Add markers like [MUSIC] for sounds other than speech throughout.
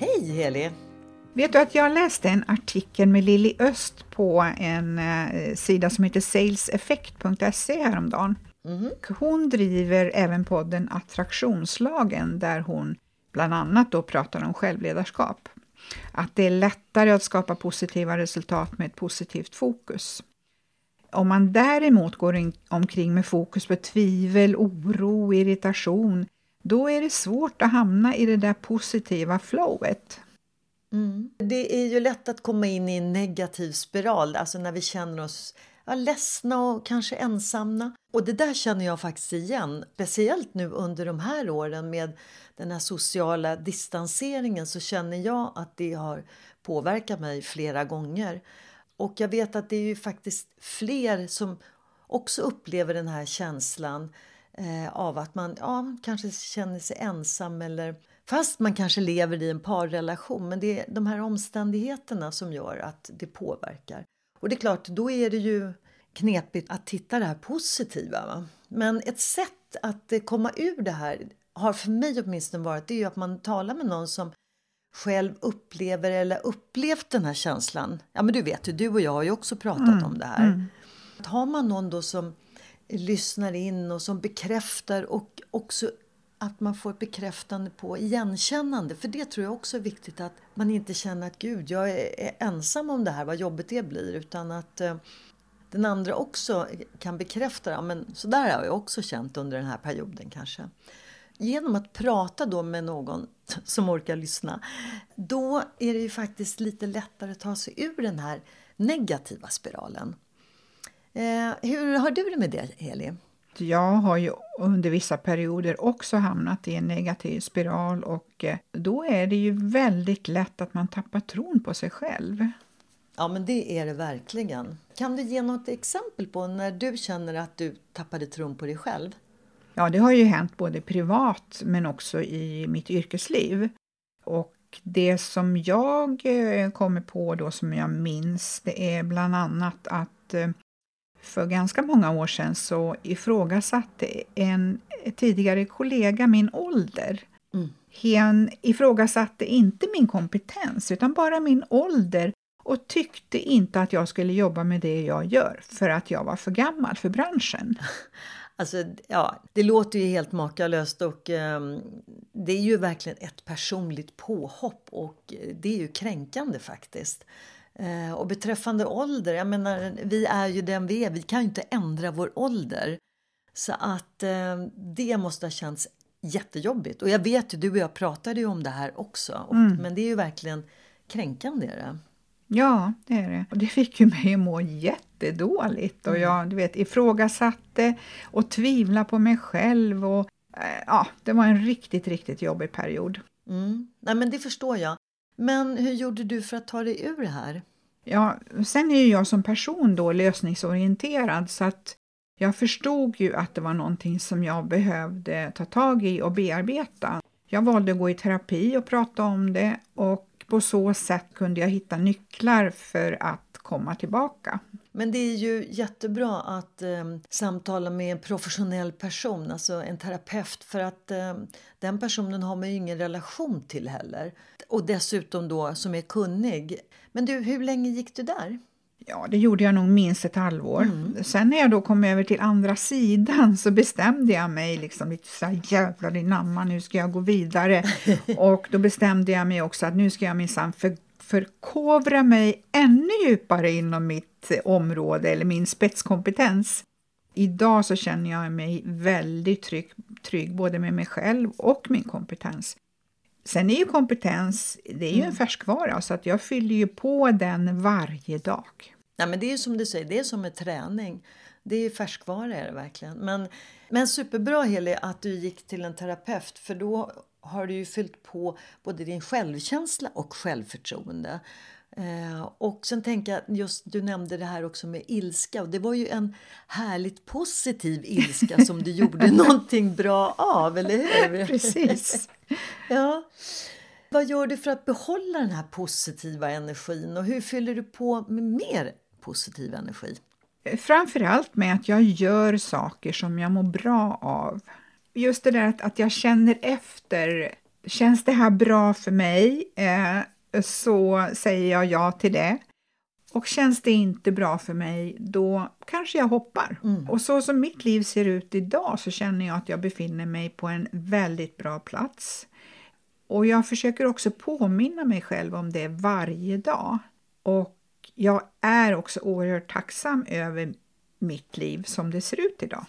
Hej Heli! Vet du att jag läste en artikel med Lilly Öst på en eh, sida som heter saleseffect.se häromdagen. Mm. Hon driver även podden Attraktionslagen där hon bland annat då pratar om självledarskap. Att det är lättare att skapa positiva resultat med ett positivt fokus. Om man däremot går in, omkring med fokus på tvivel, oro, irritation, då är det svårt att hamna i det där positiva flowet. Mm. Det är ju lätt att komma in i en negativ spiral, alltså när vi känner oss ja, ledsna och kanske ensamma. Och det där känner jag faktiskt igen, speciellt nu under de här åren med den här sociala distanseringen så känner jag att det har påverkat mig flera gånger. Och jag vet att det är ju faktiskt fler som också upplever den här känslan eh, av att man ja, kanske känner sig ensam eller fast man kanske lever i en parrelation. Men det är de här omständigheterna som gör att det påverkar. Och det är klart, då är det ju knepigt att titta det här positiva. Va? Men ett sätt att komma ur det här har för mig åtminstone varit det är att man talar med någon som själv upplever eller upplevt den här känslan. Ja men du vet ju, du och jag har ju också pratat mm, om det här. Mm. Har man någon då som lyssnar in och som bekräftar och också att man får ett bekräftande på igenkännande. För det tror jag också är viktigt att man inte känner att gud, jag är ensam om det här, vad jobbigt det blir. Utan att eh, den andra också kan bekräfta, ja men så där har jag också känt under den här perioden kanske. Genom att prata då med någon [LAUGHS] som orkar lyssna, då är det ju faktiskt lite lättare att ta sig ur den här negativa spiralen. Eh, hur har du det med det, Heli? Jag har ju under vissa perioder också hamnat i en negativ spiral och eh, då är det ju väldigt lätt att man tappar tron på sig själv. Ja, men det är det verkligen. Kan du ge något exempel på när du känner att du tappade tron på dig själv? Ja, det har ju hänt både privat men också i mitt yrkesliv. Och det som jag eh, kommer på då som jag minns, det är bland annat att för ganska många år sedan så ifrågasatte en tidigare kollega min ålder. Mm. Hen ifrågasatte inte min kompetens utan bara min ålder och tyckte inte att jag skulle jobba med det jag gör för att jag var för gammal för branschen. [LAUGHS] Alltså, ja, det låter ju helt makalöst och eh, det är ju verkligen ett personligt påhopp och det är ju kränkande faktiskt. Eh, och beträffande ålder, jag menar, vi är ju den vi är. Vi kan ju inte ändra vår ålder. Så att eh, det måste ha känts jättejobbigt. Och jag vet ju, du och jag pratade ju om det här också. Och, mm. Men det är ju verkligen kränkande. Det. Ja, det är det. Och det fick ju mig att må jättedåligt. Och mm. jag du vet, ifrågasatte och tvivlade på mig själv. Och, eh, ja, det var en riktigt, riktigt jobbig period. Mm. Nej, men det förstår jag. Men hur gjorde du för att ta dig ur det här? Ja, sen är ju jag som person då lösningsorienterad så att jag förstod ju att det var någonting som jag behövde ta tag i och bearbeta. Jag valde att gå i terapi och prata om det och på så sätt kunde jag hitta nycklar för att komma tillbaka. Men det är ju jättebra att eh, samtala med en professionell person, alltså en terapeut, för att eh, den personen har man ju ingen relation till heller. Och dessutom då som är kunnig. Men du, hur länge gick du där? Ja, det gjorde jag nog minst ett halvår. Mm. Sen när jag då kom över till andra sidan så bestämde jag mig liksom lite så här jävlar i namma, nu ska jag gå vidare. [LAUGHS] och då bestämde jag mig också att nu ska jag minsann för förkovra mig ännu djupare inom mitt område eller min spetskompetens. Idag så känner jag mig väldigt trygg, trygg både med mig själv och min kompetens. Sen är ju kompetens, det är ju en mm. färskvara så att jag fyller ju på den varje dag. Ja, men det är som du säger, det är som med träning. Det är färskvara är det verkligen. Men, men superbra Heli att du gick till en terapeut för då har du ju fyllt på både din självkänsla och självförtroende. Eh, och sen tänker jag, just du nämnde det här också med ilska och det var ju en härligt positiv ilska som du gjorde [LAUGHS] någonting bra av, eller hur? Precis. [LAUGHS] ja. Vad gör du för att behålla den här positiva energin och hur fyller du på med mer positiv energi? Framförallt med att jag gör saker som jag mår bra av. Just det där att, att jag känner efter. Känns det här bra för mig? Eh, så säger jag ja till det. Och känns det inte bra för mig, då kanske jag hoppar. Mm. Och så som mitt liv ser ut idag så känner jag att jag befinner mig på en väldigt bra plats. Och jag försöker också påminna mig själv om det varje dag. Och jag är också oerhört tacksam över mitt liv som det ser ut idag.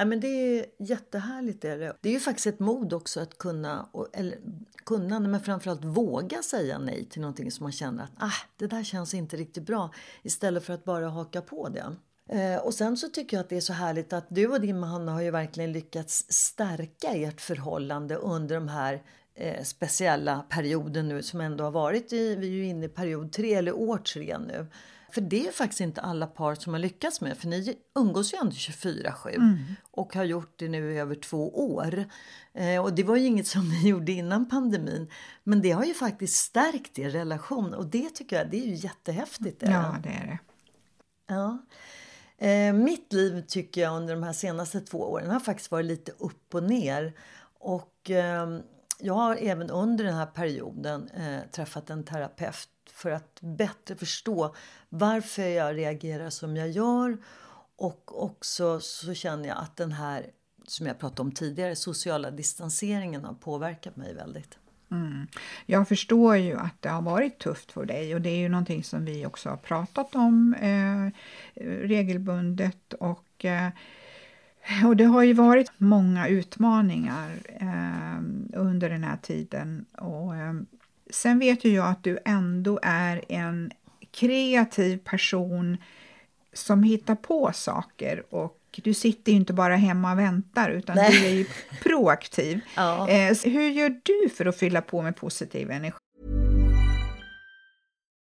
Ja, men det är jättehärligt. Är det. det är ju faktiskt ett mod också att kunna, eller kunna, men framförallt våga säga nej till någonting som man känner att ah, det där känns inte riktigt bra. Istället för att bara haka på det. Eh, och sen så tycker jag att det är så härligt att du och din man har ju verkligen lyckats stärka ert förhållande under de här eh, speciella perioden nu som ändå har varit i, vi är ju inne i period tre eller år tre nu. För det är faktiskt inte alla par som har lyckats med, för ni umgås ju ändå 24-7 mm. och har gjort det nu i över två år. Eh, och det var ju inget som ni [LAUGHS] gjorde innan pandemin, men det har ju faktiskt stärkt er relation och det tycker jag, det är ju jättehäftigt. Ja, det är det. Ja. Eh, mitt liv tycker jag under de här senaste två åren har faktiskt varit lite upp och ner. Och eh, jag har även under den här perioden eh, träffat en terapeut för att bättre förstå varför jag reagerar som jag gör. Och också så känner jag att den här, som jag pratade om tidigare, sociala distanseringen har påverkat mig väldigt. Mm. Jag förstår ju att det har varit tufft för dig och det är ju någonting som vi också har pratat om eh, regelbundet och eh, [LAUGHS] och det har ju varit många utmaningar eh, under den här tiden. Och, eh, sen vet ju jag att du ändå är en kreativ person som hittar på saker och du sitter ju inte bara hemma och väntar utan Nej. du är ju proaktiv. [LAUGHS] ja. eh, hur gör du för att fylla på med positiv energi?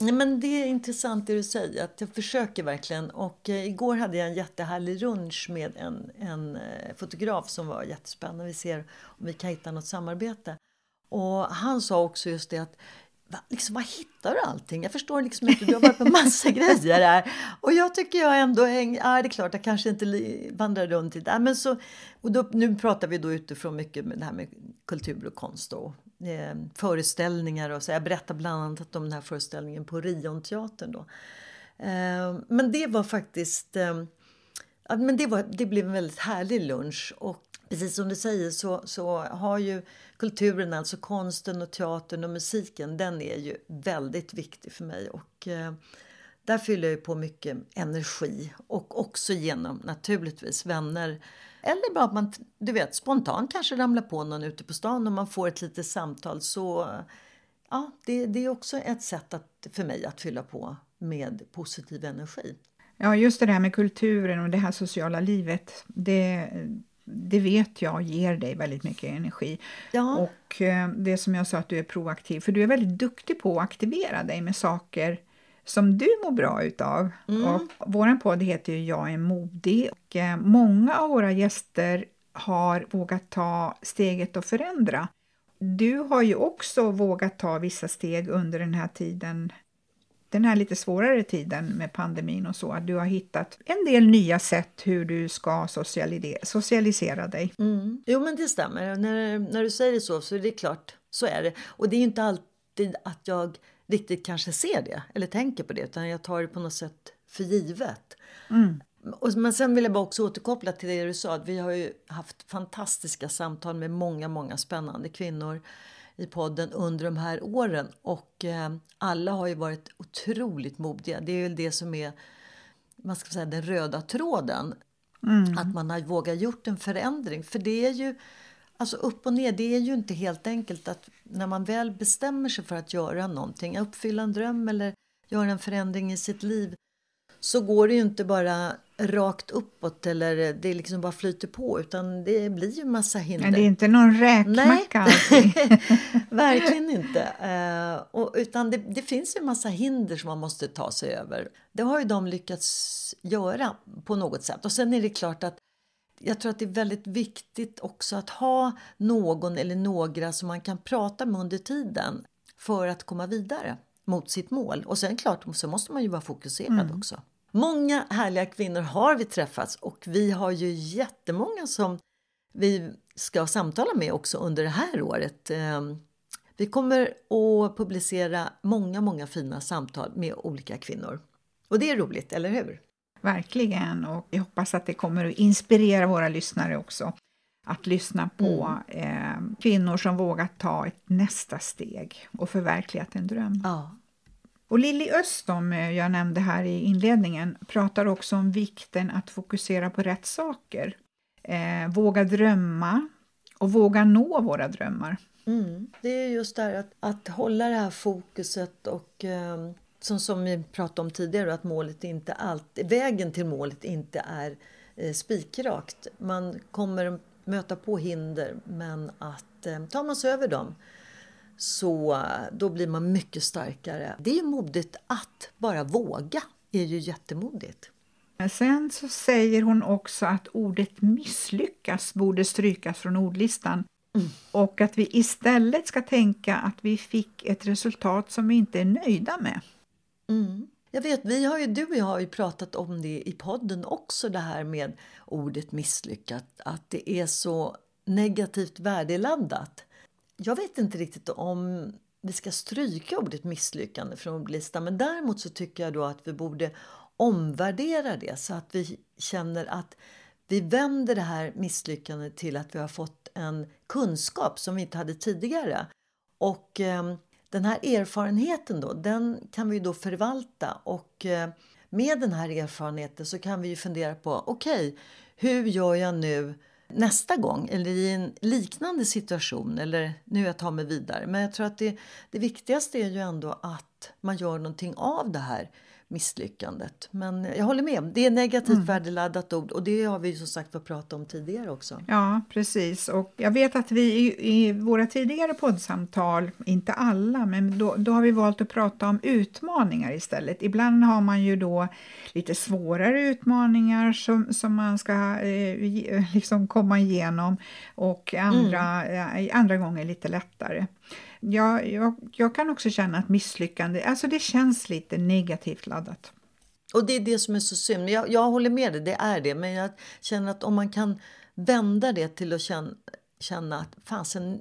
Nej, men det är intressant det du säger, att jag försöker verkligen. Och eh, igår hade jag en jättehärlig lunch med en, en eh, fotograf som var jättespännande. Vi ser om vi kan hitta något samarbete. Och han sa också just det att Va, liksom, var hittar du allting? Jag förstår liksom inte, du har varit på massa [LAUGHS] grejer här. Och jag tycker jag ändå hänger, ja det är klart jag kanske inte vandrar runt i det. Men så, och då, nu pratar vi då utifrån mycket med det här med kultur och konst och eh, föreställningar och så. Jag berättar bland annat om den här föreställningen på Rionteatern då. Eh, men det var faktiskt, eh, men det, var, det blev en väldigt härlig lunch och precis som du säger så, så har ju kulturen, alltså konsten och teatern och musiken, den är ju väldigt viktig för mig. Och eh, där fyller jag på mycket energi och också genom naturligtvis vänner. Eller bara att man du vet, spontant kanske ramlar på någon ute på stan och man får ett litet samtal. Så ja, det, det är också ett sätt att, för mig att fylla på med positiv energi. Ja, just det här med kulturen och det här sociala livet. Det, det vet jag ger dig väldigt mycket energi. Ja. Och eh, det som jag sa att du är proaktiv, för du är väldigt duktig på att aktivera dig med saker som du mår bra utav. Mm. Och vår podd heter ju Jag är modig och eh, många av våra gäster har vågat ta steget att förändra. Du har ju också vågat ta vissa steg under den här tiden den här lite svårare tiden med pandemin och så, att du har hittat en del nya sätt hur du ska socialisera dig. Mm. Jo, men det stämmer. När, när du säger det så, så är det klart, så är det. Och det är inte alltid att jag riktigt kanske ser det eller tänker på det, utan jag tar det på något sätt för givet. Mm. Och, men sen vill jag bara också återkoppla till det du sa, att vi har ju haft fantastiska samtal med många, många spännande kvinnor i podden under de här åren. Och eh, alla har ju varit otroligt modiga. Det är väl det som är man ska säga, den röda tråden. Mm. Att man har vågat gjort en förändring. För det är ju alltså upp och ner. Det är ju inte helt enkelt att när man väl bestämmer sig för att göra någonting, uppfylla en dröm eller göra en förändring i sitt liv så går det ju inte bara rakt uppåt eller det liksom bara flyter på utan det blir ju massa hinder. Men det är inte någon räkmacka [LAUGHS] Verkligen inte. Uh, och, utan det, det, finns ju massa hinder som man måste ta sig över. Det har ju de lyckats göra på något sätt. Och sen är det klart att jag tror att det är väldigt viktigt också att ha någon eller några som man kan prata med under tiden för att komma vidare mot sitt mål. Och sen klart så måste man ju vara fokuserad mm. också. Många härliga kvinnor har vi träffats och vi har ju jättemånga som vi ska samtala med också under det här året. Ehm, vi kommer att publicera många, många fina samtal med olika kvinnor. Och det är roligt, eller hur? Verkligen, och jag hoppas att det kommer att inspirera våra lyssnare också att lyssna på mm. eh, kvinnor som vågat ta ett nästa steg och förverkligat en dröm. Ja. Och Lilly Öst, som eh, jag nämnde här i inledningen, pratar också om vikten att fokusera på rätt saker. Eh, våga drömma och våga nå våra drömmar. Mm. Det är just det här att, att hålla det här fokuset och eh, som, som vi pratade om tidigare, att målet inte alltid, vägen till målet inte är eh, spikrakt. Man kommer möta på hinder men att eh, tar man sig över dem så då blir man mycket starkare. Det är modigt att bara våga, är ju jättemodigt. Sen så säger hon också att ordet misslyckas borde strykas från ordlistan mm. och att vi istället ska tänka att vi fick ett resultat som vi inte är nöjda med. Mm. Jag vet, vi har ju, du och jag har ju pratat om det i podden också, det här med ordet misslyckat, att det är så negativt värdeladdat jag vet inte riktigt om vi ska stryka ordet misslyckande från ordlistan men däremot så tycker jag då att vi borde omvärdera det så att vi känner att vi vänder det här misslyckandet till att vi har fått en kunskap som vi inte hade tidigare. Och eh, den här erfarenheten då, den kan vi då förvalta och eh, med den här erfarenheten så kan vi ju fundera på okej, okay, hur gör jag nu nästa gång eller i en liknande situation eller nu jag tar mig vidare. Men jag tror att det, det viktigaste är ju ändå att man gör någonting av det här misslyckandet. Men jag håller med, det är negativt mm. värdeladdat ord och det har vi som sagt fått prata om tidigare också. Ja, precis. Och jag vet att vi i, i våra tidigare poddsamtal, inte alla, men då, då, har vi valt att prata om utmaningar istället. Ibland har man ju då lite svårare utmaningar som, som man ska eh, liksom komma igenom och andra, mm. eh, andra gånger lite lättare. Jag, jag, jag kan också känna att misslyckande, alltså det känns lite negativt laddat. Och det är det som är så synd. Jag, jag håller med dig, det är det. Men jag känner att om man kan vända det till att känna, känna att fasen,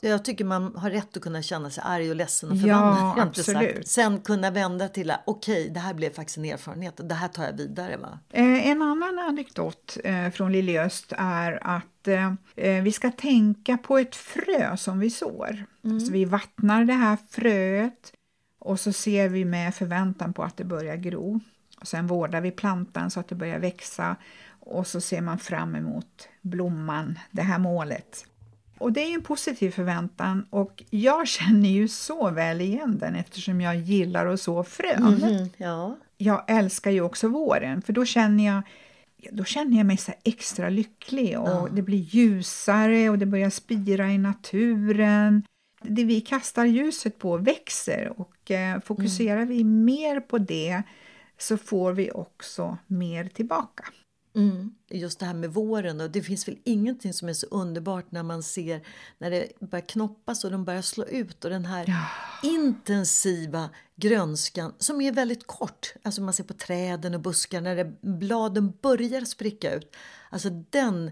jag tycker man har rätt att kunna känna sig arg och ledsen och förbannad. Ja, absolut. Sen kunna vända till att okej, okay, det här blev faktiskt en erfarenhet och det här tar jag vidare. Va? Eh, en annan anekdot eh, från Lille Öst är att eh, eh, vi ska tänka på ett frö som vi sår. Mm. Så vi vattnar det här fröet och så ser vi med förväntan på att det börjar gro. Och sen vårdar vi plantan så att det börjar växa och så ser man fram emot blomman, det här målet. Och det är en positiv förväntan och jag [LAUGHS] känner ju så väl igen den eftersom jag gillar att så frön. Mm, ja. Jag älskar ju också våren för då känner jag då känner jag mig så extra lycklig och ja. det blir ljusare och det börjar spira i naturen. Det vi kastar ljuset på växer och eh, fokuserar mm. vi mer på det så får vi också mer tillbaka. Mm. Just det här med våren. Och det finns väl ingenting som är så underbart när man ser när det börjar knoppas och de börjar slå ut. Och den här ja. intensiva grönskan som är väldigt kort. Alltså man ser på träden och buskar när det, bladen börjar spricka ut. Alltså den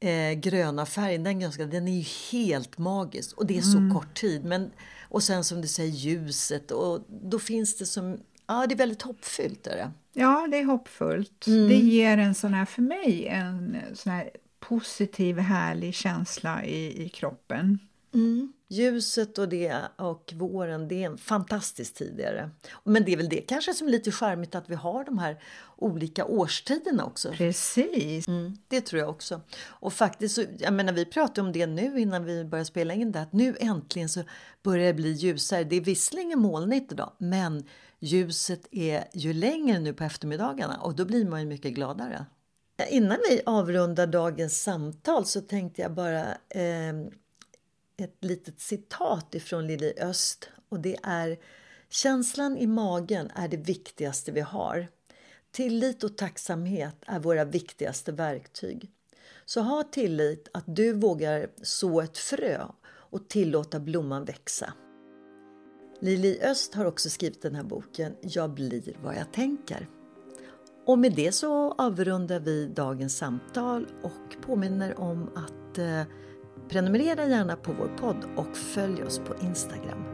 eh, gröna färgen, den grönskan, den är ju helt magisk. Och det är så mm. kort tid. Men, och sen som du säger ljuset. Och då finns det som Ja, det är väldigt hoppfyllt. Är det. Ja, det är hoppfullt. Mm. Det ger en sån här, för mig, en sån här positiv, härlig känsla i, i kroppen. Mm. Ljuset och det och våren, det är en fantastisk tid. Är det. Men det är väl det kanske som är lite charmigt att vi har de här olika årstiderna också. Precis. Mm, det tror jag också. Och faktiskt, jag menar, vi pratade om det nu innan vi började spela in det, att nu äntligen så börjar det bli ljusare. Det är visserligen molnigt idag, men ljuset är ju längre nu på eftermiddagarna och då blir man ju mycket gladare. Innan vi avrundar dagens samtal så tänkte jag bara eh, ett litet citat ifrån Lili Öst och det är Känslan i magen är det viktigaste vi har. Tillit och tacksamhet är våra viktigaste verktyg. Så ha tillit att du vågar så ett frö och tillåta blomman växa. Lili Öst har också skrivit den här boken Jag blir vad jag tänker. Och med det så avrundar vi dagens samtal och påminner om att eh, prenumerera gärna på vår podd och följ oss på Instagram.